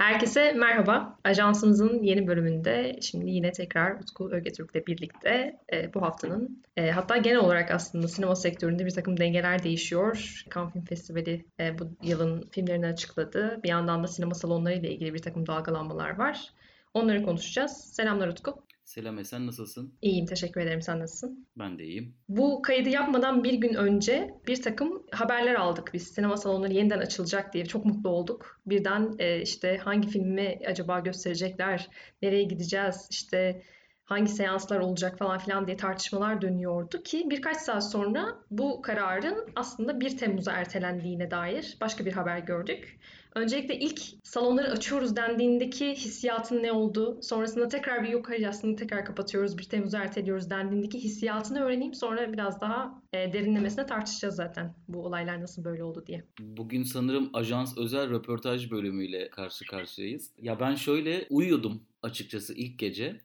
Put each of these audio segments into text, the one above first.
Herkese merhaba. Ajansımızın yeni bölümünde şimdi yine tekrar Utku Ögetürk'le birlikte e, bu haftanın e, hatta genel olarak aslında sinema sektöründe bir takım dengeler değişiyor. Cannes Film Festivali e, bu yılın filmlerini açıkladı. Bir yandan da sinema salonları ile ilgili bir takım dalgalanmalar var. Onları konuşacağız. Selamlar Utku. Selam Esen nasılsın? İyiyim teşekkür ederim. Sen nasılsın? Ben de iyiyim. Bu kaydı yapmadan bir gün önce bir takım haberler aldık biz. Sinema salonları yeniden açılacak diye çok mutlu olduk. Birden e, işte hangi filmi acaba gösterecekler, nereye gideceğiz, işte hangi seanslar olacak falan filan diye tartışmalar dönüyordu ki birkaç saat sonra bu kararın aslında 1 Temmuz'a ertelendiğine dair başka bir haber gördük. Öncelikle ilk salonları açıyoruz dendiğindeki hissiyatın ne oldu? Sonrasında tekrar bir yok hayır aslında tekrar kapatıyoruz, 1 Temmuz'a erteliyoruz dendiğindeki hissiyatını öğreneyim. Sonra biraz daha e, derinlemesine tartışacağız zaten bu olaylar nasıl böyle oldu diye. Bugün sanırım ajans özel röportaj bölümüyle karşı karşıyayız. Ya ben şöyle uyuyordum açıkçası ilk gece.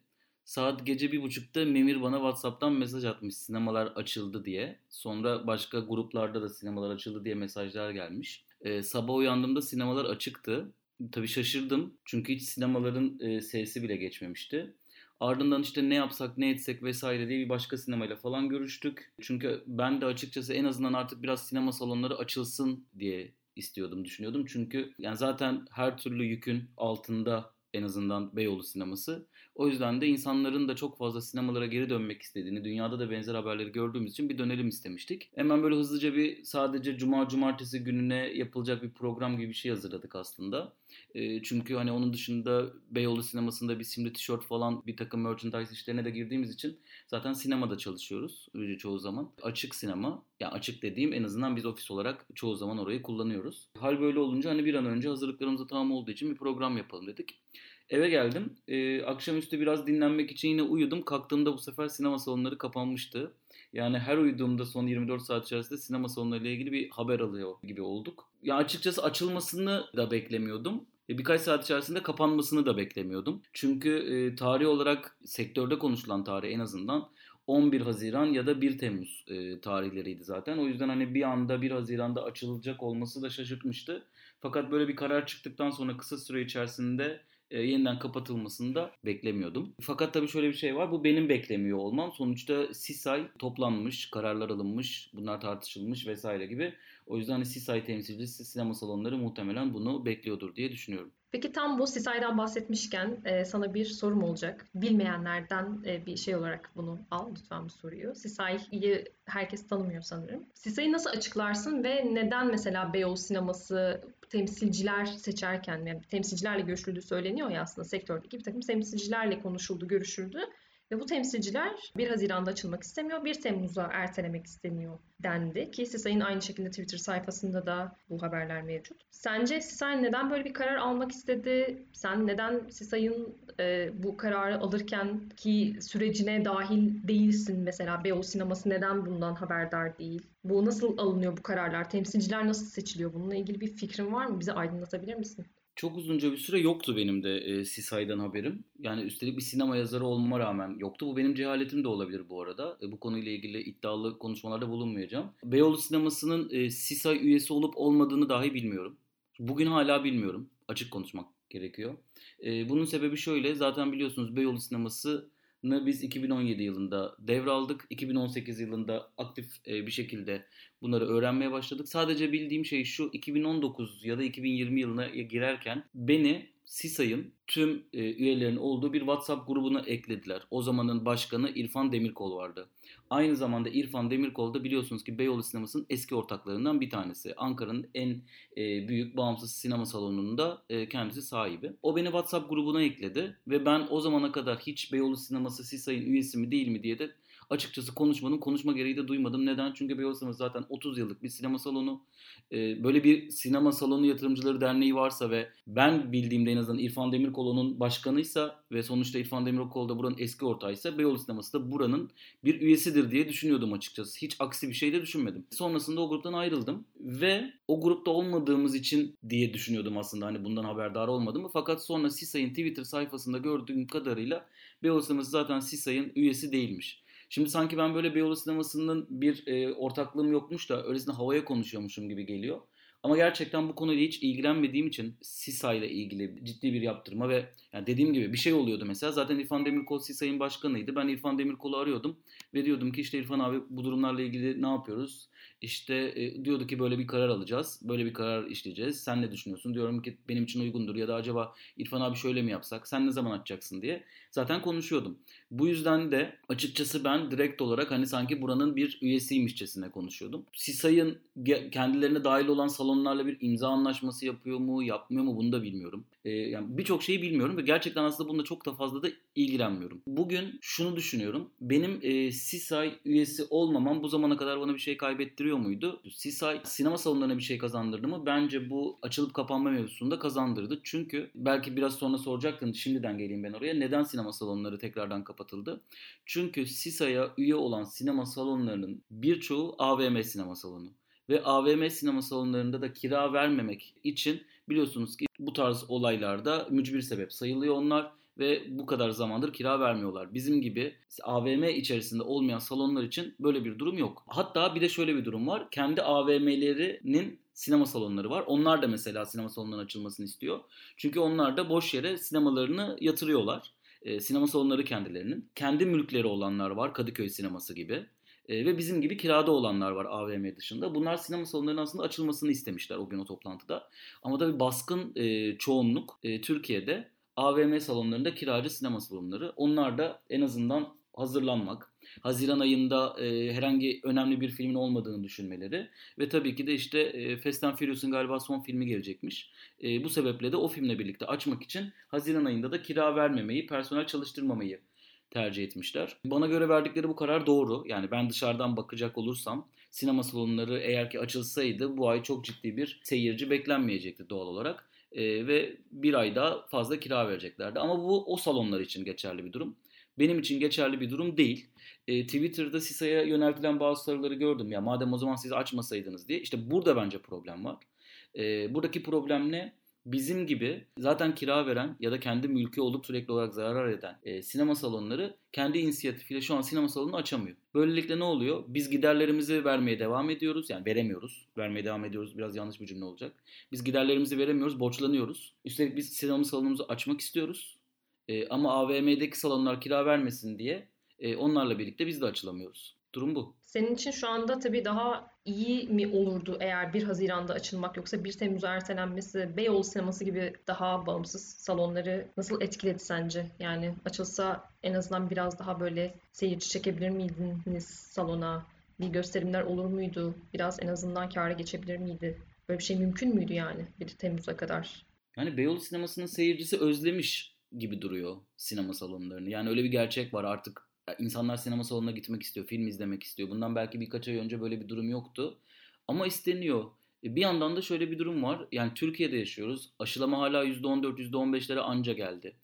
Saat gece bir buçukta Memir bana Whatsapp'tan mesaj atmış sinemalar açıldı diye. Sonra başka gruplarda da sinemalar açıldı diye mesajlar gelmiş. Ee, sabah uyandığımda sinemalar açıktı. Tabii şaşırdım çünkü hiç sinemaların e, sesi bile geçmemişti. Ardından işte ne yapsak ne etsek vesaire diye bir başka sinemayla falan görüştük. Çünkü ben de açıkçası en azından artık biraz sinema salonları açılsın diye istiyordum, düşünüyordum. Çünkü yani zaten her türlü yükün altında en azından Beyoğlu sineması. O yüzden de insanların da çok fazla sinemalara geri dönmek istediğini, dünyada da benzer haberleri gördüğümüz için bir dönelim istemiştik. Hemen böyle hızlıca bir sadece cuma cumartesi gününe yapılacak bir program gibi bir şey hazırladık aslında. E, çünkü hani onun dışında Beyoğlu sinemasında bir simli tişört falan bir takım merchandise işlerine de girdiğimiz için zaten sinemada çalışıyoruz çoğu zaman. Açık sinema, yani açık dediğim en azından biz ofis olarak çoğu zaman orayı kullanıyoruz. Hal böyle olunca hani bir an önce hazırlıklarımızda tamam olduğu için bir program yapalım dedik. Eve geldim. E, akşamüstü biraz dinlenmek için yine uyudum. Kalktığımda bu sefer sinema salonları kapanmıştı. Yani her uyuduğumda son 24 saat içerisinde sinema salonlarıyla ilgili bir haber alıyor gibi olduk. Ya açıkçası açılmasını da beklemiyordum. E, birkaç saat içerisinde kapanmasını da beklemiyordum. Çünkü e, tarih olarak sektörde konuşulan tarih en azından 11 Haziran ya da 1 Temmuz e, tarihleriydi zaten. O yüzden hani bir anda 1 Haziran'da açılacak olması da şaşırtmıştı. Fakat böyle bir karar çıktıktan sonra kısa süre içerisinde e, yeniden kapatılmasını da beklemiyordum. Fakat tabii şöyle bir şey var. Bu benim beklemiyor olmam. Sonuçta SİSAY toplanmış, kararlar alınmış, bunlar tartışılmış vesaire gibi. O yüzden hani SİSAY temsilcisi sinema salonları muhtemelen bunu bekliyordur diye düşünüyorum. Peki tam bu SİSAY'dan bahsetmişken e, sana bir sorum olacak. Bilmeyenlerden e, bir şey olarak bunu al lütfen bu soruyu. SİSAY'ı herkes tanımıyor sanırım. SİSAY'ı nasıl açıklarsın ve neden mesela Beyoğlu sineması temsilciler seçerken, yani temsilcilerle görüşüldüğü söyleniyor ya aslında sektördeki bir takım temsilcilerle konuşuldu, görüşüldü. Ve bu temsilciler 1 Haziran'da açılmak istemiyor, 1 Temmuz'a ertelemek isteniyor dendi. Ki SİSAY'ın aynı şekilde Twitter sayfasında da bu haberler mevcut. Sence SİSAY neden böyle bir karar almak istedi? Sen neden SİSAY'ın e, bu kararı alırken ki sürecine dahil değilsin mesela? Beyoğlu sineması neden bundan haberdar değil? Bu nasıl alınıyor bu kararlar? Temsilciler nasıl seçiliyor? Bununla ilgili bir fikrin var mı? Bize aydınlatabilir misin? Çok uzunca bir süre yoktu benim de e, Sisay'dan haberim. Yani üstelik bir sinema yazarı olmama rağmen yoktu. Bu benim cehaletim de olabilir bu arada. E, bu konuyla ilgili iddialı konuşmalarda bulunmayacağım. Beyoğlu sinemasının e, Sisay üyesi olup olmadığını dahi bilmiyorum. Bugün hala bilmiyorum. Açık konuşmak gerekiyor. E, bunun sebebi şöyle. Zaten biliyorsunuz Beyoğlu sineması biz 2017 yılında devraldık. 2018 yılında aktif e, bir şekilde bunları öğrenmeye başladık. Sadece bildiğim şey şu 2019 ya da 2020 yılına girerken beni SİSAY'ın tüm e, üyelerin olduğu bir WhatsApp grubuna eklediler. O zamanın başkanı İrfan Demirkol vardı. Aynı zamanda İrfan Demirkol da biliyorsunuz ki Beyoğlu Sineması'nın eski ortaklarından bir tanesi. Ankara'nın en e, büyük bağımsız sinema salonunda e, kendisi sahibi. O beni WhatsApp grubuna ekledi ve ben o zamana kadar hiç Beyoğlu Sineması SİSAY'ın üyesi mi değil mi diye de açıkçası konuşmadım. Konuşma gereği de duymadım. Neden? Çünkü Beyoğlu Sineması zaten 30 yıllık bir sinema salonu. Ee, böyle bir sinema salonu yatırımcıları derneği varsa ve ben bildiğimde en azından İrfan Demirkol'un başkanıysa ve sonuçta İrfan Demirkol da buranın eski ortağıysa Beyoğlu Sineması da buranın bir üyesidir diye düşünüyordum açıkçası. Hiç aksi bir şey de düşünmedim. Sonrasında o gruptan ayrıldım ve o grupta olmadığımız için diye düşünüyordum aslında hani bundan haberdar olmadım. Fakat sonra Sisay'ın Twitter sayfasında gördüğüm kadarıyla Beyoğlu Sineması zaten Sisay'ın üyesi değilmiş. Şimdi sanki ben böyle Beyoğlu sinemasının bir e, ortaklığım yokmuş da öylesine havaya konuşuyormuşum gibi geliyor. Ama gerçekten bu konuyla hiç ilgilenmediğim için SİSA ile ilgili ciddi bir yaptırma ve yani dediğim gibi bir şey oluyordu mesela. Zaten İrfan Demirkol SİSA'nın başkanıydı. Ben İrfan Demirkol'u arıyordum ve diyordum ki işte İrfan abi bu durumlarla ilgili ne yapıyoruz? İşte e, diyordu ki böyle bir karar alacağız. Böyle bir karar işleyeceğiz. Sen ne düşünüyorsun? Diyorum ki benim için uygundur ya da acaba İrfan abi şöyle mi yapsak? Sen ne zaman açacaksın diye. Zaten konuşuyordum. Bu yüzden de açıkçası ben direkt olarak hani sanki buranın bir üyesiymişçesine konuşuyordum. SİSA'yın kendilerine dahil olan salonlarla bir imza anlaşması yapıyor mu, yapmıyor mu bunu da bilmiyorum. Ee, yani birçok şeyi bilmiyorum ve gerçekten aslında bununla çok da fazla da ilgilenmiyorum. Bugün şunu düşünüyorum. Benim e, SİSAY üyesi olmamam bu zamana kadar bana bir şey kaybettiriyor muydu? SİSAY sinema salonlarına bir şey kazandırdı mı? Bence bu açılıp kapanma mevzusunda kazandırdı. Çünkü belki biraz sonra soracaktın. Şimdiden geleyim ben oraya. Neden sinema salonları tekrardan kapatıldı? Çünkü SİSA'ya üye olan sinema salonlarının birçoğu AVM sinema salonu ve AVM sinema salonlarında da kira vermemek için biliyorsunuz ki bu tarz olaylarda mücbir sebep sayılıyor onlar ve bu kadar zamandır kira vermiyorlar. Bizim gibi AVM içerisinde olmayan salonlar için böyle bir durum yok. Hatta bir de şöyle bir durum var. Kendi AVM'lerinin sinema salonları var. Onlar da mesela sinema salonlarının açılmasını istiyor. Çünkü onlar da boş yere sinemalarını yatırıyorlar. E, sinema salonları kendilerinin. Kendi mülkleri olanlar var. Kadıköy sineması gibi. E, ve bizim gibi kirada olanlar var AVM dışında. Bunlar sinema salonlarının aslında açılmasını istemişler o gün o toplantıda. Ama tabii baskın e, çoğunluk e, Türkiye'de AVM salonlarında kiracı sinema salonları. Onlar da en azından hazırlanmak, Haziran ayında e, herhangi önemli bir filmin olmadığını düşünmeleri ve tabii ki de işte e, Fast and Furious'un galiba son filmi gelecekmiş. E, bu sebeple de o filmle birlikte açmak için Haziran ayında da kira vermemeyi, personel çalıştırmamayı tercih etmişler. Bana göre verdikleri bu karar doğru. Yani ben dışarıdan bakacak olursam sinema salonları eğer ki açılsaydı bu ay çok ciddi bir seyirci beklenmeyecekti doğal olarak. Ee, ve bir ay daha fazla kira vereceklerdi. Ama bu o salonlar için geçerli bir durum. Benim için geçerli bir durum değil. Ee, Twitter'da SİSA'ya yöneltilen bazı soruları gördüm. Ya madem o zaman siz açmasaydınız diye. İşte burada bence problem var. Ee, buradaki problem ne? Bizim gibi zaten kira veren ya da kendi mülkü olup sürekli olarak zarar eden e, sinema salonları kendi inisiyatifiyle şu an sinema salonunu açamıyor. Böylelikle ne oluyor? Biz giderlerimizi vermeye devam ediyoruz. Yani veremiyoruz. Vermeye devam ediyoruz. Biraz yanlış bir cümle olacak. Biz giderlerimizi veremiyoruz. Borçlanıyoruz. Üstelik biz sinema salonumuzu açmak istiyoruz. E, ama AVM'deki salonlar kira vermesin diye e, onlarla birlikte biz de açılamıyoruz. Durum bu. Senin için şu anda tabii daha iyi mi olurdu eğer 1 Haziran'da açılmak yoksa 1 Temmuz'a ertelenmesi Beyoğlu sineması gibi daha bağımsız salonları nasıl etkiledi sence? Yani açılsa en azından biraz daha böyle seyirci çekebilir miydiniz salona? Bir gösterimler olur muydu? Biraz en azından kâra geçebilir miydi? Böyle bir şey mümkün müydü yani 1 Temmuz'a kadar? Yani Beyoğlu sinemasının seyircisi özlemiş gibi duruyor sinema salonlarını. Yani öyle bir gerçek var artık insanlar sinema salonuna gitmek istiyor, film izlemek istiyor. Bundan belki birkaç ay önce böyle bir durum yoktu. Ama isteniyor. E, bir yandan da şöyle bir durum var. Yani Türkiye'de yaşıyoruz. Aşılama hala %14, %15'lere anca geldi.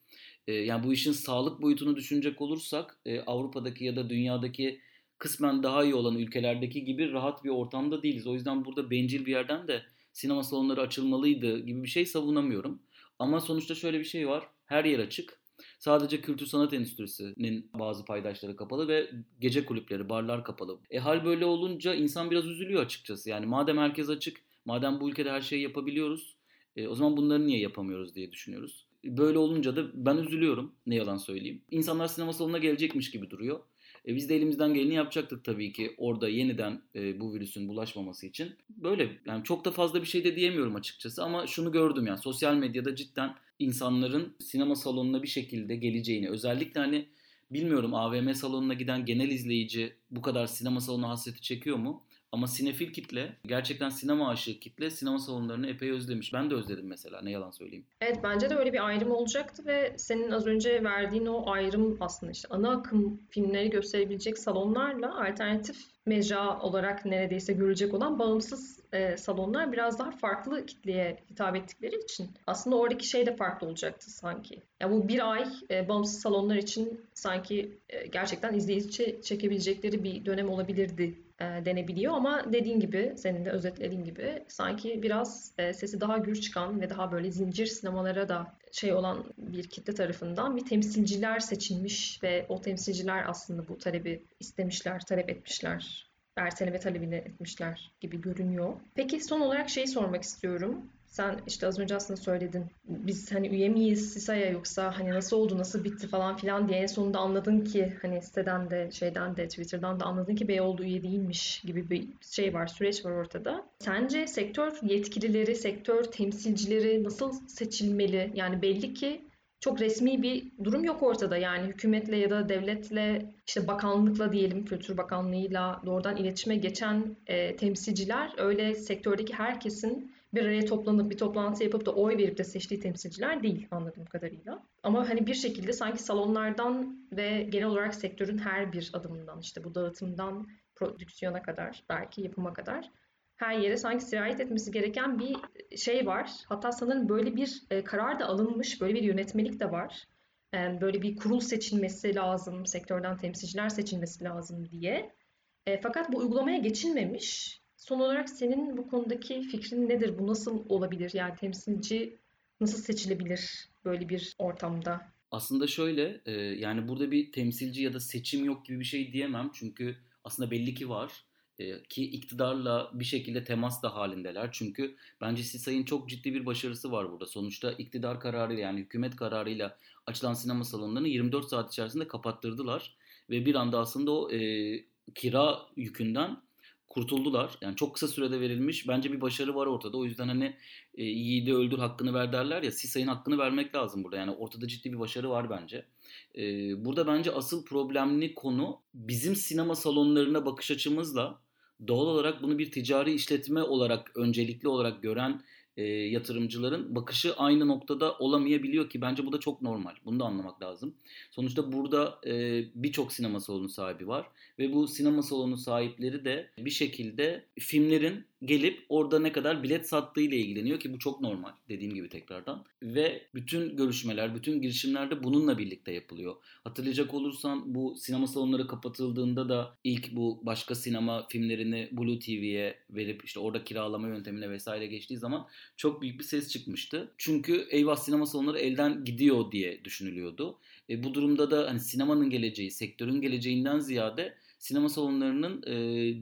E, yani bu işin sağlık boyutunu düşünecek olursak e, Avrupa'daki ya da dünyadaki kısmen daha iyi olan ülkelerdeki gibi rahat bir ortamda değiliz. O yüzden burada bencil bir yerden de sinema salonları açılmalıydı gibi bir şey savunamıyorum. Ama sonuçta şöyle bir şey var. Her yer açık. Sadece kültür sanat endüstrisinin bazı paydaşları kapalı ve gece kulüpleri, barlar kapalı. E hal böyle olunca insan biraz üzülüyor açıkçası. Yani madem herkes açık, madem bu ülkede her şeyi yapabiliyoruz, e, o zaman bunları niye yapamıyoruz diye düşünüyoruz. Böyle olunca da ben üzülüyorum ne yalan söyleyeyim. İnsanlar sinema salonuna gelecekmiş gibi duruyor. E, biz de elimizden geleni yapacaktık tabii ki orada yeniden e, bu virüsün bulaşmaması için. Böyle yani çok da fazla bir şey de diyemiyorum açıkçası ama şunu gördüm yani sosyal medyada cidden insanların sinema salonuna bir şekilde geleceğini özellikle hani bilmiyorum AVM salonuna giden genel izleyici bu kadar sinema salonu hasreti çekiyor mu? Ama sinefil kitle, gerçekten sinema aşığı kitle sinema salonlarını epey özlemiş. Ben de özledim mesela, ne yalan söyleyeyim. Evet, bence de öyle bir ayrım olacaktı ve senin az önce verdiğin o ayrım aslında işte ana akım filmleri gösterebilecek salonlarla alternatif mecra olarak neredeyse görecek olan bağımsız e, salonlar biraz daha farklı kitleye hitap ettikleri için aslında oradaki şey de farklı olacaktı sanki. Ya bu bir ay e, bağımsız salonlar için sanki e, gerçekten izleyici çekebilecekleri bir dönem olabilirdi e, denebiliyor ama dediğin gibi senin de özetlediğin gibi sanki biraz e, sesi daha gür çıkan ve daha böyle zincir sinemalara da şey olan bir kitle tarafından bir temsilciler seçilmiş ve o temsilciler aslında bu talebi istemişler, talep etmişler erteleme talebini etmişler gibi görünüyor. Peki son olarak şeyi sormak istiyorum. Sen işte az önce aslında söyledin. Biz hani üye miyiz SİSA'ya yoksa hani nasıl oldu, nasıl bitti falan filan diye en sonunda anladın ki hani siteden de şeyden de Twitter'dan da anladın ki Beyoğlu üye değilmiş gibi bir şey var, süreç var ortada. Sence sektör yetkilileri, sektör temsilcileri nasıl seçilmeli? Yani belli ki çok resmi bir durum yok ortada. Yani hükümetle ya da devletle işte bakanlıkla diyelim Kültür Bakanlığı'yla doğrudan iletişime geçen e, temsilciler öyle sektördeki herkesin bir araya toplanıp bir toplantı yapıp da oy verip de seçtiği temsilciler değil anladığım kadarıyla. Ama hani bir şekilde sanki salonlardan ve genel olarak sektörün her bir adımından işte bu dağıtımdan prodüksiyona kadar belki yapıma kadar her yere sanki sirayet etmesi gereken bir şey var. Hatta sanırım böyle bir e, karar da alınmış, böyle bir yönetmelik de var. E, böyle bir kurul seçilmesi lazım, sektörden temsilciler seçilmesi lazım diye. E, fakat bu uygulamaya geçilmemiş. Son olarak senin bu konudaki fikrin nedir? Bu nasıl olabilir? Yani temsilci nasıl seçilebilir böyle bir ortamda? Aslında şöyle, e, yani burada bir temsilci ya da seçim yok gibi bir şey diyemem. Çünkü aslında belli ki var e, ki iktidarla bir şekilde temas da halindeler. Çünkü bence Sisay'ın çok ciddi bir başarısı var burada. Sonuçta iktidar kararıyla yani hükümet kararıyla açılan sinema salonlarını 24 saat içerisinde kapattırdılar. Ve bir anda aslında o e, kira yükünden kurtuldular. Yani çok kısa sürede verilmiş. Bence bir başarı var ortada. O yüzden hani e, yiğidi öldür hakkını ver derler ya. Sisay'ın hakkını vermek lazım burada. Yani ortada ciddi bir başarı var bence. E, burada bence asıl problemli konu bizim sinema salonlarına bakış açımızla doğal olarak bunu bir ticari işletme olarak öncelikli olarak gören e, yatırımcıların bakışı aynı noktada olamayabiliyor ki bence bu da çok normal. Bunu da anlamak lazım. Sonuçta burada e, birçok sinema salonu sahibi var ve bu sinema salonu sahipleri de bir şekilde filmlerin gelip orada ne kadar bilet sattığı ile ilgileniyor ki bu çok normal dediğim gibi tekrardan. Ve bütün görüşmeler, bütün girişimler de bununla birlikte yapılıyor. Hatırlayacak olursan bu sinema salonları kapatıldığında da ilk bu başka sinema filmlerini Blue TV'ye verip işte orada kiralama yöntemine vesaire geçtiği zaman çok büyük bir ses çıkmıştı. Çünkü eyvah sinema salonları elden gidiyor diye düşünülüyordu. E, bu durumda da hani sinemanın geleceği, sektörün geleceğinden ziyade sinema salonlarının e,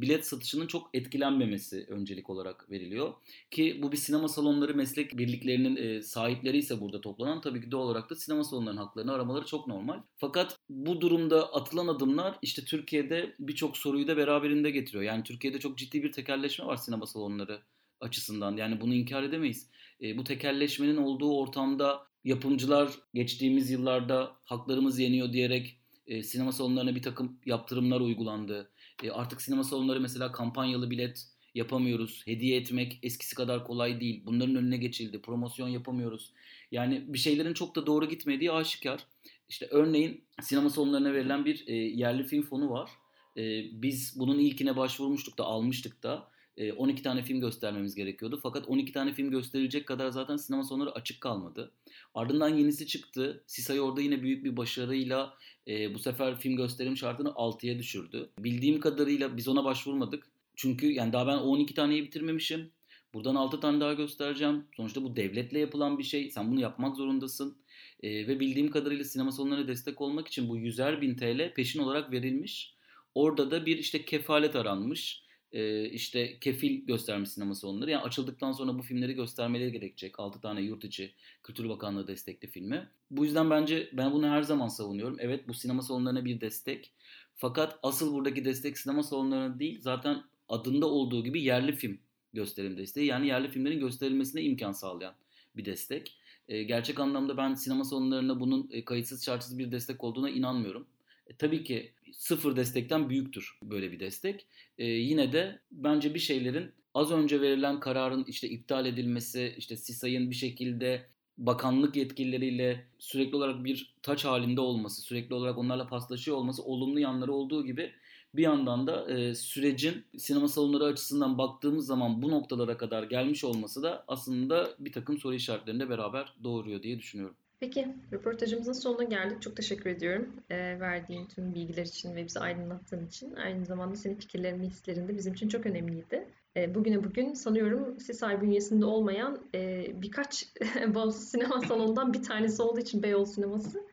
bilet satışının çok etkilenmemesi öncelik olarak veriliyor. Ki bu bir sinema salonları meslek birliklerinin e, sahipleri ise burada toplanan tabii ki doğal olarak da sinema salonlarının haklarını aramaları çok normal. Fakat bu durumda atılan adımlar işte Türkiye'de birçok soruyu da beraberinde getiriyor. Yani Türkiye'de çok ciddi bir tekerleşme var sinema salonları açısından. Yani bunu inkar edemeyiz. E, bu tekerleşmenin olduğu ortamda yapımcılar geçtiğimiz yıllarda haklarımız yeniyor diyerek e, sinema salonlarına bir takım yaptırımlar uygulandı. E, artık sinema salonları mesela kampanyalı bilet yapamıyoruz. Hediye etmek eskisi kadar kolay değil. Bunların önüne geçildi. Promosyon yapamıyoruz. Yani bir şeylerin çok da doğru gitmediği aşikar. İşte örneğin sinema salonlarına verilen bir e, yerli film fonu var. E, biz bunun ilkine başvurmuştuk da almıştık da. 12 e, tane film göstermemiz gerekiyordu. Fakat 12 tane film gösterilecek kadar zaten sinema salonları açık kalmadı. Ardından yenisi çıktı. Sisay orada yine büyük bir başarıyla e, bu sefer film gösterim şartını 6'ya düşürdü. Bildiğim kadarıyla biz ona başvurmadık. Çünkü yani daha ben 12 taneyi bitirmemişim. Buradan 6 tane daha göstereceğim. Sonuçta bu devletle yapılan bir şey. Sen bunu yapmak zorundasın. E, ve bildiğim kadarıyla sinema salonlarına destek olmak için bu 100'er bin TL peşin olarak verilmiş. Orada da bir işte kefalet aranmış e, işte kefil göstermiş sinema salonları. Yani açıldıktan sonra bu filmleri göstermeleri gerekecek. 6 tane yurt içi Kültür Bakanlığı destekli filmi. Bu yüzden bence ben bunu her zaman savunuyorum. Evet bu sinema salonlarına bir destek. Fakat asıl buradaki destek sinema salonlarına değil zaten adında olduğu gibi yerli film gösterim desteği. Yani yerli filmlerin gösterilmesine imkan sağlayan bir destek. E, gerçek anlamda ben sinema salonlarına bunun e, kayıtsız şartsız bir destek olduğuna inanmıyorum. E, tabii ki sıfır destekten büyüktür böyle bir destek. E, yine de bence bir şeylerin az önce verilen kararın işte iptal edilmesi, işte SİSA'yın bir şekilde bakanlık yetkilileriyle sürekli olarak bir taç halinde olması, sürekli olarak onlarla paslaşıyor olması olumlu yanları olduğu gibi bir yandan da e, sürecin sinema salonları açısından baktığımız zaman bu noktalara kadar gelmiş olması da aslında bir takım soru işaretlerini de beraber doğuruyor diye düşünüyorum. Peki, röportajımızın sonuna geldik. Çok teşekkür ediyorum e, verdiğin tüm bilgiler için ve bizi aydınlattığın için. Aynı zamanda senin fikirlerin, hislerin de bizim için çok önemliydi. E, bugüne bugün sanıyorum SİSAY bünyesinde olmayan e, birkaç bağımsız sinema salonundan bir tanesi olduğu için Beyoğlu Sineması.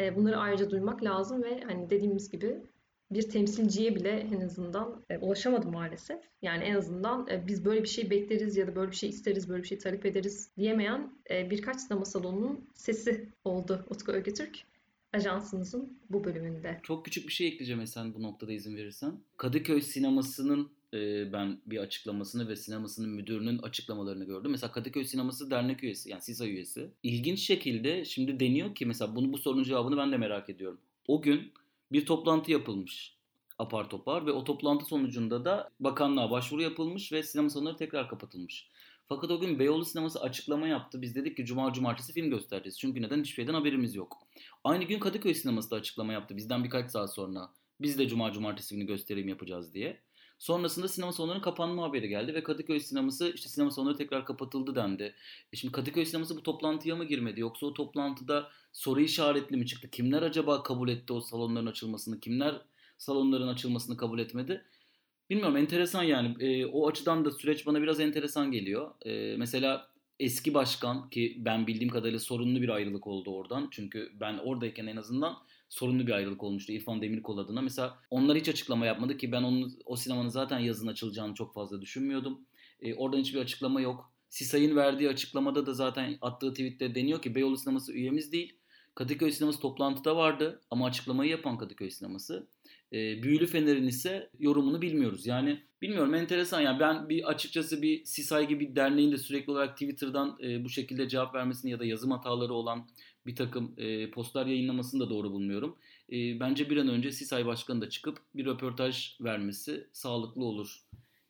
E, bunları ayrıca duymak lazım ve hani dediğimiz gibi bir temsilciye bile en azından e, ulaşamadım maalesef. Yani en azından e, biz böyle bir şey bekleriz ya da böyle bir şey isteriz, böyle bir şey talep ederiz diyemeyen e, birkaç sinema salonunun sesi oldu Utku Ögetürk ajansımızın bu bölümünde. Çok küçük bir şey ekleyeceğim sen bu noktada izin verirsen. Kadıköy sinemasının e, ben bir açıklamasını ve sinemasının müdürünün açıklamalarını gördüm. Mesela Kadıköy Sineması dernek üyesi yani SİSA üyesi. İlginç şekilde şimdi deniyor ki mesela bunu bu sorunun cevabını ben de merak ediyorum. O gün bir toplantı yapılmış apar topar ve o toplantı sonucunda da bakanlığa başvuru yapılmış ve sinema salonları tekrar kapatılmış. Fakat o gün Beyoğlu Sineması açıklama yaptı. Biz dedik ki Cuma Cumartesi film göstereceğiz. Çünkü neden? Hiçbir şeyden haberimiz yok. Aynı gün Kadıköy Sineması da açıklama yaptı. Bizden birkaç saat sonra. Biz de Cuma Cumartesi günü gösterim yapacağız diye. Sonrasında sinema salonlarının kapanma haberi geldi ve Kadıköy sineması işte sinema salonları tekrar kapatıldı dendi. E şimdi Kadıköy sineması bu toplantıya mı girmedi yoksa o toplantıda soru işaretli mi çıktı? Kimler acaba kabul etti o salonların açılmasını? Kimler salonların açılmasını kabul etmedi? Bilmiyorum enteresan yani e, o açıdan da süreç bana biraz enteresan geliyor. E, mesela eski başkan ki ben bildiğim kadarıyla sorunlu bir ayrılık oldu oradan. Çünkü ben oradayken en azından sorunlu bir ayrılık olmuştu İrfan Demirkol adına. Mesela onlar hiç açıklama yapmadı ki ben onun o sinemanın zaten yazın açılacağını çok fazla düşünmüyordum. E, oradan hiçbir açıklama yok. Sisay'ın verdiği açıklamada da zaten attığı tweette deniyor ki Beyoğlu Sineması üyemiz değil. Kadıköy Sineması toplantıda vardı ama açıklamayı yapan Kadıköy Sineması. E, Büyülü Fener'in ise yorumunu bilmiyoruz. Yani bilmiyorum enteresan yani ben bir açıkçası bir Sisay gibi derneğin de sürekli olarak Twitter'dan e, bu şekilde cevap vermesini ya da yazım hataları olan bir takım e, postlar yayınlamasını da doğru bulmuyorum. E, bence bir an önce Sisay Başkanı da çıkıp bir röportaj vermesi sağlıklı olur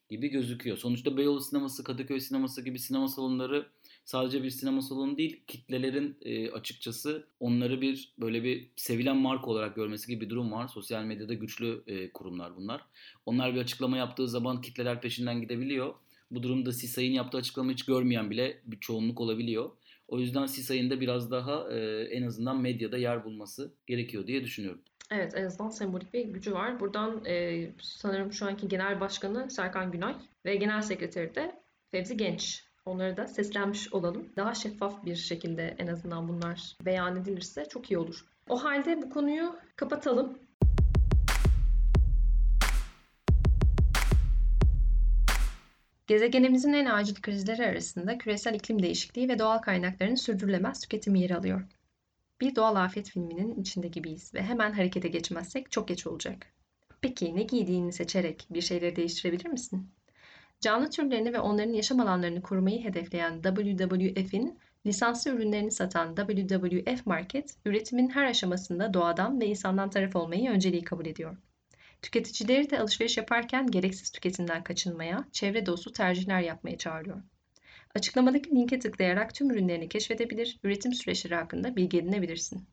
gibi gözüküyor. Sonuçta Beyoğlu Sineması, Kadıköy Sineması gibi sinema salonları sadece bir sinema salonu değil, kitlelerin e, açıkçası onları bir böyle bir sevilen marka olarak görmesi gibi bir durum var. Sosyal medyada güçlü e, kurumlar bunlar. Onlar bir açıklama yaptığı zaman kitleler peşinden gidebiliyor. Bu durumda Sisay'ın yaptığı açıklamayı hiç görmeyen bile bir çoğunluk olabiliyor. O yüzden Sisay'ın da biraz daha e, en azından medyada yer bulması gerekiyor diye düşünüyorum. Evet en azından sembolik bir gücü var. Buradan e, sanırım şu anki genel başkanı Serkan Günay ve genel sekreteri de Fevzi Genç. Onları da seslenmiş olalım. Daha şeffaf bir şekilde en azından bunlar beyan edilirse çok iyi olur. O halde bu konuyu kapatalım. Gezegenimizin en acil krizleri arasında küresel iklim değişikliği ve doğal kaynakların sürdürülemez tüketimi yer alıyor. Bir doğal afet filminin içinde gibiyiz ve hemen harekete geçmezsek çok geç olacak. Peki ne giydiğini seçerek bir şeyleri değiştirebilir misin? Canlı türlerini ve onların yaşam alanlarını korumayı hedefleyen WWF'in lisanslı ürünlerini satan WWF Market, üretimin her aşamasında doğadan ve insandan taraf olmayı önceliği kabul ediyor. Tüketicileri de alışveriş yaparken gereksiz tüketimden kaçınmaya, çevre dostu tercihler yapmaya çağırıyor. Açıklamadaki linke tıklayarak tüm ürünlerini keşfedebilir, üretim süreçleri hakkında bilgi edinebilirsin.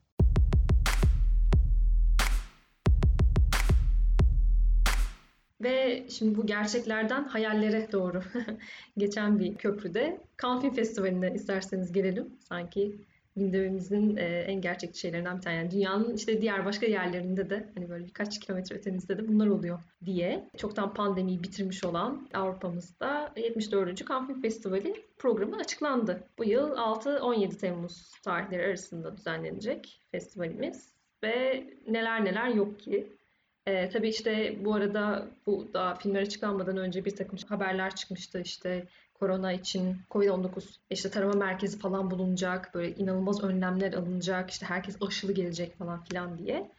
Ve şimdi bu gerçeklerden hayallere doğru geçen bir köprüde Film Festivali'ne isterseniz gelelim. Sanki gündemimizin e, en gerçekçi şeylerinden bir tane. Yani dünyanın işte diğer başka yerlerinde de hani böyle birkaç kilometre ötemizde de bunlar oluyor diye çoktan pandemiyi bitirmiş olan Avrupa'mızda 74. Cannes Film Festivali programı açıklandı. Bu yıl 6-17 Temmuz tarihleri arasında düzenlenecek festivalimiz ve neler neler yok ki. E, tabii işte bu arada bu da filmler açıklanmadan önce bir takım haberler çıkmıştı işte korona için Covid-19 işte tarama merkezi falan bulunacak, böyle inanılmaz önlemler alınacak, işte herkes aşılı gelecek falan filan diye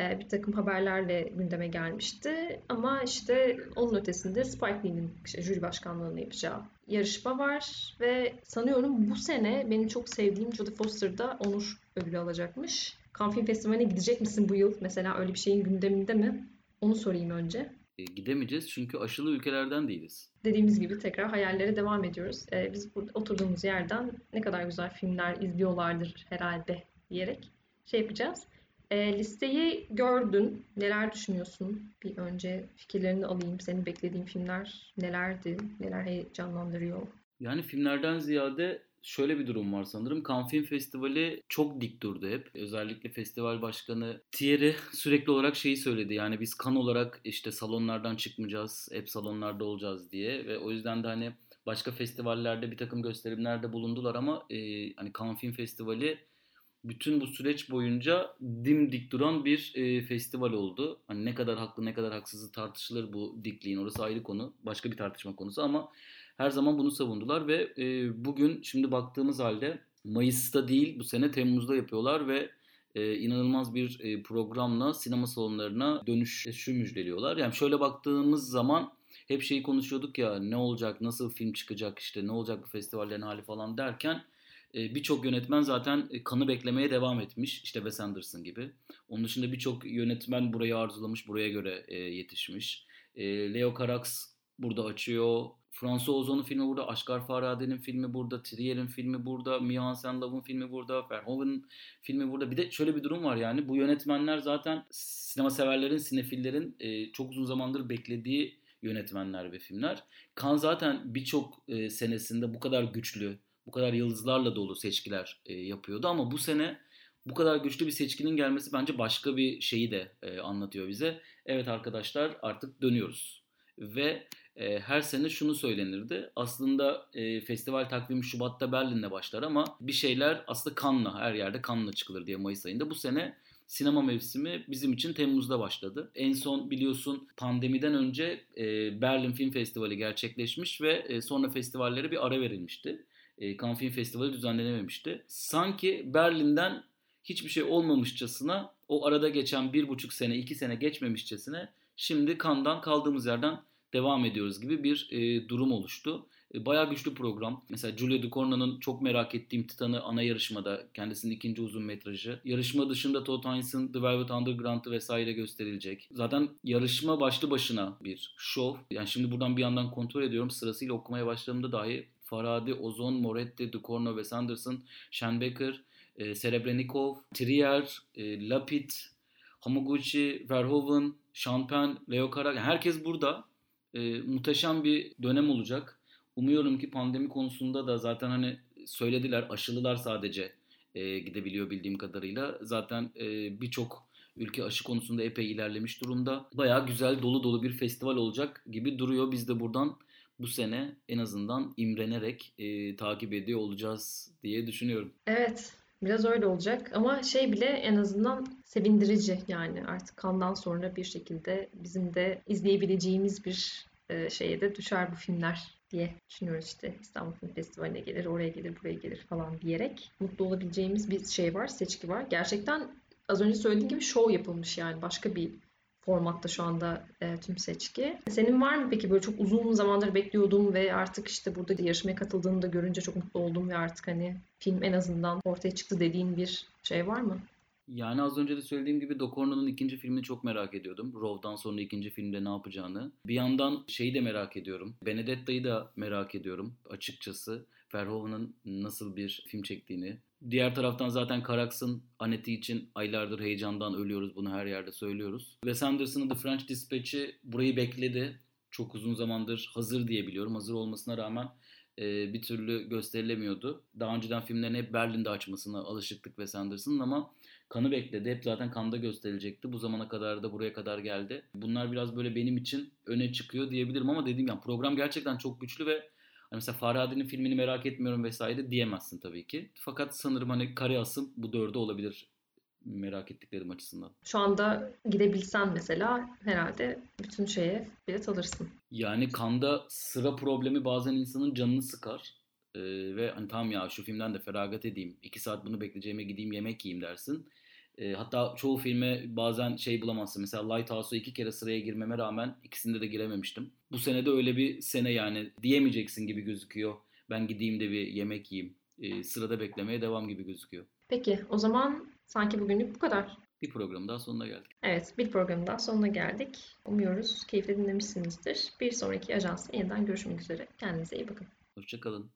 e, bir takım haberlerle gündeme gelmişti. Ama işte onun ötesinde Spike Lee'nin işte jüri başkanlığını yapacağı yarışma var ve sanıyorum bu sene benim çok sevdiğim Jodie Foster da onur ödülü alacakmış. Cannes Film Festivali'ne gidecek misin bu yıl? Mesela öyle bir şeyin gündeminde mi? Onu sorayım önce. E, gidemeyeceğiz çünkü aşılı ülkelerden değiliz. Dediğimiz gibi tekrar hayallere devam ediyoruz. E, biz burada oturduğumuz yerden ne kadar güzel filmler izliyorlardır herhalde diyerek şey yapacağız. E, listeyi gördün. Neler düşünüyorsun? Bir önce fikirlerini alayım. Senin beklediğin filmler nelerdi? Neler heyecanlandırıyor? Yani filmlerden ziyade şöyle bir durum var sanırım. Cannes Film Festivali çok dik durdu hep. Özellikle festival başkanı Thierry sürekli olarak şeyi söyledi. Yani biz kan olarak işte salonlardan çıkmayacağız, hep salonlarda olacağız diye ve o yüzden de hani başka festivallerde bir takım gösterimlerde bulundular ama e, hani Cannes Film Festivali bütün bu süreç boyunca dimdik duran bir e, festival oldu. Hani ne kadar haklı ne kadar haksızı tartışılır bu dikliğin orası ayrı konu. Başka bir tartışma konusu ama her zaman bunu savundular ve e, bugün şimdi baktığımız halde Mayıs'ta değil bu sene Temmuz'da yapıyorlar ve e, inanılmaz bir e, programla sinema salonlarına dönüş şu müjdeliyorlar. Yani şöyle baktığımız zaman hep şeyi konuşuyorduk ya ne olacak, nasıl film çıkacak işte ne olacak bu festivallerin hali falan derken e, birçok yönetmen zaten e, kanı beklemeye devam etmiş. İşte Wes Anderson gibi. Onun dışında birçok yönetmen burayı arzulamış, buraya göre e, yetişmiş. Leo Carax burada açıyor. François Ozon'un filmi burada, Aşkar Farade'nin filmi burada, Trier'in filmi burada, Mia Hansen-Löw'ün filmi burada, Verhoeven'in filmi burada. Bir de şöyle bir durum var yani bu yönetmenler zaten sinema severlerin, sinefillerin e, çok uzun zamandır beklediği yönetmenler ve filmler. Kan zaten birçok e, senesinde bu kadar güçlü, bu kadar yıldızlarla dolu seçkiler e, yapıyordu ama bu sene bu kadar güçlü bir seçkinin gelmesi bence başka bir şeyi de e, anlatıyor bize. Evet arkadaşlar artık dönüyoruz. Ve e, her sene şunu söylenirdi. Aslında e, festival takvimi Şubat'ta Berlin'de başlar ama bir şeyler aslında kanla her yerde kanla çıkılır diye Mayıs ayında. Bu sene sinema mevsimi bizim için Temmuz'da başladı. En son biliyorsun pandemiden önce e, Berlin Film Festivali gerçekleşmiş ve e, sonra festivallere bir ara verilmişti. E, Cannes Film Festivali düzenlenememişti. Sanki Berlin'den hiçbir şey olmamışçasına o arada geçen bir buçuk sene, iki sene geçmemişçesine şimdi Cannes'dan kaldığımız yerden devam ediyoruz gibi bir e, durum oluştu. E, bayağı güçlü program. Mesela Julia Ducournau'nun çok merak ettiğim Titan'ı ana yarışmada. Kendisinin ikinci uzun metrajı. Yarışma dışında Todd Haynes'ın The Velvet Underground'ı vesaire gösterilecek. Zaten yarışma başlı başına bir show. Yani şimdi buradan bir yandan kontrol ediyorum. Sırasıyla okumaya başladığımda dahi Faradi, Ozon, Moretti, Ducournau, Wes Anderson, Schenbecker, e, Serebrennikov, Trier, e, Lapid, Hamaguchi, Verhoeven, Champagne, Leo Carax. herkes burada. E, muhteşem bir dönem olacak. Umuyorum ki pandemi konusunda da zaten hani söylediler aşılılar sadece e, gidebiliyor bildiğim kadarıyla. Zaten e, birçok ülke aşı konusunda epey ilerlemiş durumda. Bayağı güzel dolu dolu bir festival olacak gibi duruyor. Biz de buradan bu sene en azından imrenerek e, takip ediyor olacağız diye düşünüyorum. Evet. Biraz öyle olacak. Ama şey bile en azından sevindirici yani. Artık kandan sonra bir şekilde bizim de izleyebileceğimiz bir e, şeye de düşer bu filmler diye düşünüyoruz işte. İstanbul Film Festivali'ne gelir, oraya gelir, buraya gelir falan diyerek mutlu olabileceğimiz bir şey var, seçki var. Gerçekten az önce söylediğim gibi show yapılmış yani. Başka bir formatta şu anda e, tüm seçki. Senin var mı peki böyle çok uzun zamandır bekliyordum ve artık işte burada yarışmaya katıldığını da görünce çok mutlu oldum ve artık hani film en azından ortaya çıktı dediğin bir şey var mı? Yani az önce de söylediğim gibi Docorno'nun ikinci filmini çok merak ediyordum. Rov'dan sonra ikinci filmde ne yapacağını. Bir yandan şeyi de merak ediyorum. Benedetta'yı da merak ediyorum açıkçası. Verhoeven'ın nasıl bir film çektiğini. Diğer taraftan zaten Carax'ın Aneti için aylardır heyecandan ölüyoruz. Bunu her yerde söylüyoruz. Wes Anderson'ın The French Dispatch'i burayı bekledi. Çok uzun zamandır hazır diye biliyorum. Hazır olmasına rağmen e, bir türlü gösterilemiyordu. Daha önceden filmlerin hep Berlin'de açmasına alışıktık Wes Anderson'ın ama kanı bekledi. Hep zaten kanda gösterilecekti. Bu zamana kadar da buraya kadar geldi. Bunlar biraz böyle benim için öne çıkıyor diyebilirim ama dediğim gibi program gerçekten çok güçlü ve hani mesela Farhadi'nin filmini merak etmiyorum vesaire diyemezsin tabii ki. Fakat sanırım hani kare asım bu dörde olabilir merak ettiklerim açısından. Şu anda gidebilsen mesela herhalde bütün şeye bilet alırsın. Yani kanda sıra problemi bazen insanın canını sıkar. Ee, ve hani tamam ya şu filmden de feragat edeyim. iki saat bunu bekleyeceğime gideyim yemek yiyeyim dersin. E, hatta çoğu filme bazen şey bulamazsın. Mesela Lighthouse'a iki kere sıraya girmeme rağmen ikisinde de girememiştim. Bu sene de öyle bir sene yani diyemeyeceksin gibi gözüküyor. Ben gideyim de bir yemek yiyeyim. E, sırada beklemeye devam gibi gözüküyor. Peki o zaman sanki bugünlük bu kadar. Bir program daha sonuna geldik. Evet bir program daha sonuna geldik. Umuyoruz keyifle dinlemişsinizdir. Bir sonraki ajansta yeniden görüşmek üzere. Kendinize iyi bakın. Hoşçakalın.